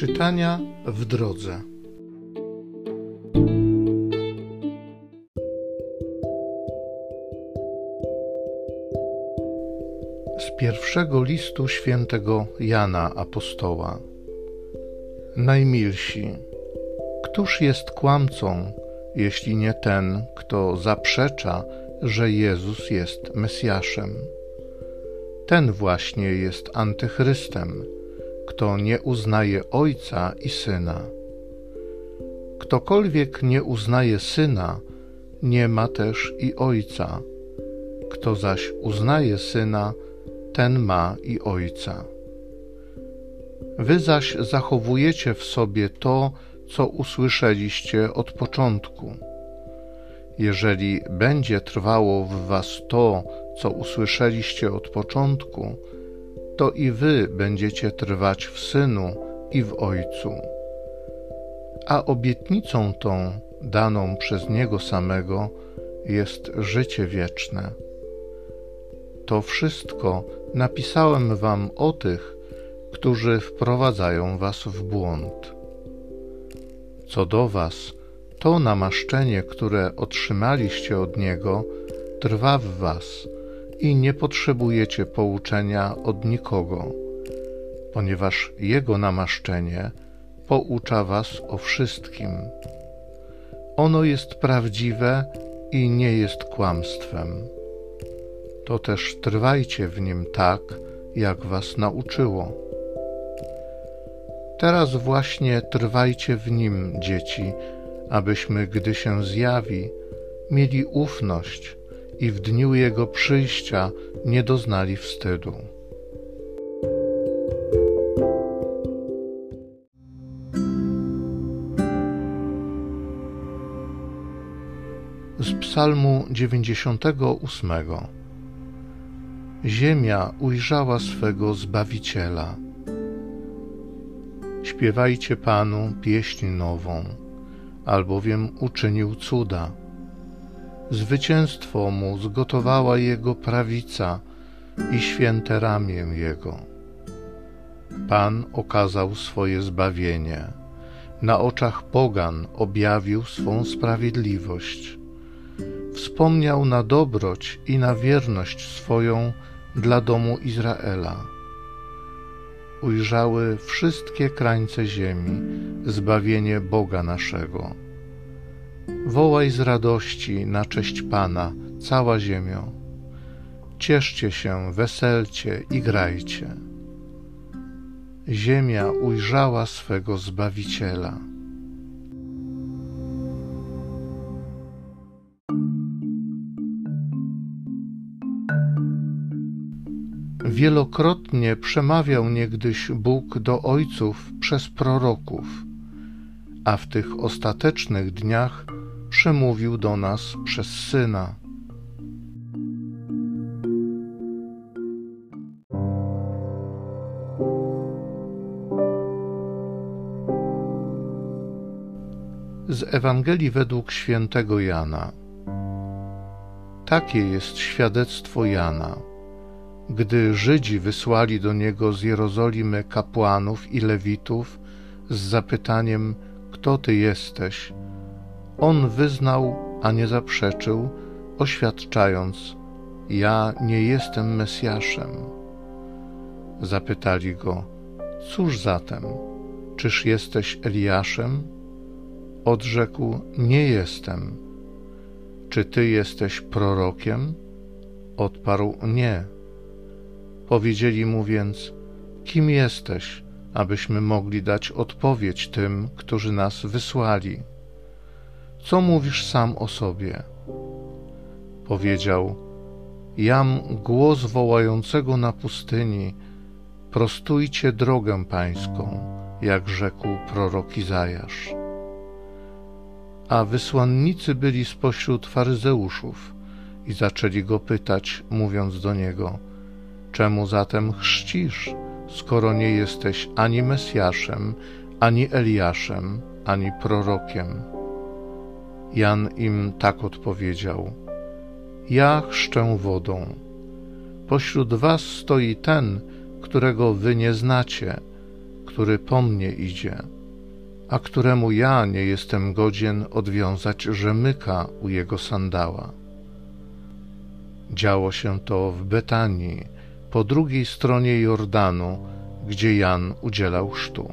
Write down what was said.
Czytania w drodze. Z pierwszego listu świętego Jana Apostoła. Najmilsi, któż jest kłamcą, jeśli nie ten, kto zaprzecza, że Jezus jest Mesjaszem? Ten właśnie jest antychrystem kto nie uznaje Ojca i Syna. Ktokolwiek nie uznaje Syna, nie ma też i Ojca. Kto zaś uznaje Syna, ten ma i Ojca. Wy zaś zachowujecie w sobie to, co usłyszeliście od początku. Jeżeli będzie trwało w was to, co usłyszeliście od początku, to i wy będziecie trwać w Synu i w Ojcu. A obietnicą tą, daną przez Niego samego, jest życie wieczne. To wszystko napisałem wam o tych, którzy wprowadzają was w błąd. Co do was, to namaszczenie, które otrzymaliście od Niego, trwa w was – i nie potrzebujecie pouczenia od nikogo, ponieważ Jego namaszczenie poucza Was o wszystkim. Ono jest prawdziwe i nie jest kłamstwem. To też trwajcie w nim tak, jak Was nauczyło. Teraz właśnie trwajcie w nim, dzieci, abyśmy, gdy się zjawi, mieli ufność i w dniu Jego przyjścia nie doznali wstydu. Z Psalmu 98 Ziemia ujrzała swego Zbawiciela. Śpiewajcie Panu pieśń nową, albowiem uczynił cuda Zwycięstwo mu zgotowała jego prawica i święte ramię jego. Pan okazał swoje zbawienie, na oczach pogan objawił swą sprawiedliwość. Wspomniał na dobroć i na wierność swoją dla domu Izraela. Ujrzały wszystkie krańce ziemi zbawienie Boga naszego Wołaj z radości na cześć Pana, cała ziemio. Cieszcie się, weselcie i grajcie. Ziemia ujrzała swego Zbawiciela. Wielokrotnie przemawiał niegdyś Bóg do ojców przez proroków, a w tych ostatecznych dniach przemówił do nas przez Syna. Z Ewangelii według świętego Jana. Takie jest świadectwo Jana. Gdy Żydzi wysłali do niego z Jerozolimy kapłanów i lewitów z zapytaniem: Kto ty jesteś? On wyznał, a nie zaprzeczył, oświadczając: Ja nie jestem Mesjaszem. Zapytali go: Cóż zatem? Czyż jesteś Eliaszem? Odrzekł: Nie jestem. Czy ty jesteś prorokiem? Odparł: Nie. Powiedzieli mu więc: Kim jesteś, abyśmy mogli dać odpowiedź tym, którzy nas wysłali? Co mówisz sam o sobie? Powiedział: Jam głos wołającego na pustyni: Prostujcie drogę pańską, jak rzekł prorok Izajasz. A wysłannicy byli spośród faryzeuszów i zaczęli go pytać, mówiąc do niego: Czemu zatem chrzcisz, skoro nie jesteś ani Mesjaszem, ani Eliaszem, ani prorokiem? Jan im tak odpowiedział: Ja chrzczę wodą. Pośród was stoi ten, którego wy nie znacie, który po mnie idzie, a któremu ja nie jestem godzien odwiązać rzemyka u jego sandała. Działo się to w Betanii, po drugiej stronie Jordanu, gdzie Jan udzielał chrztu.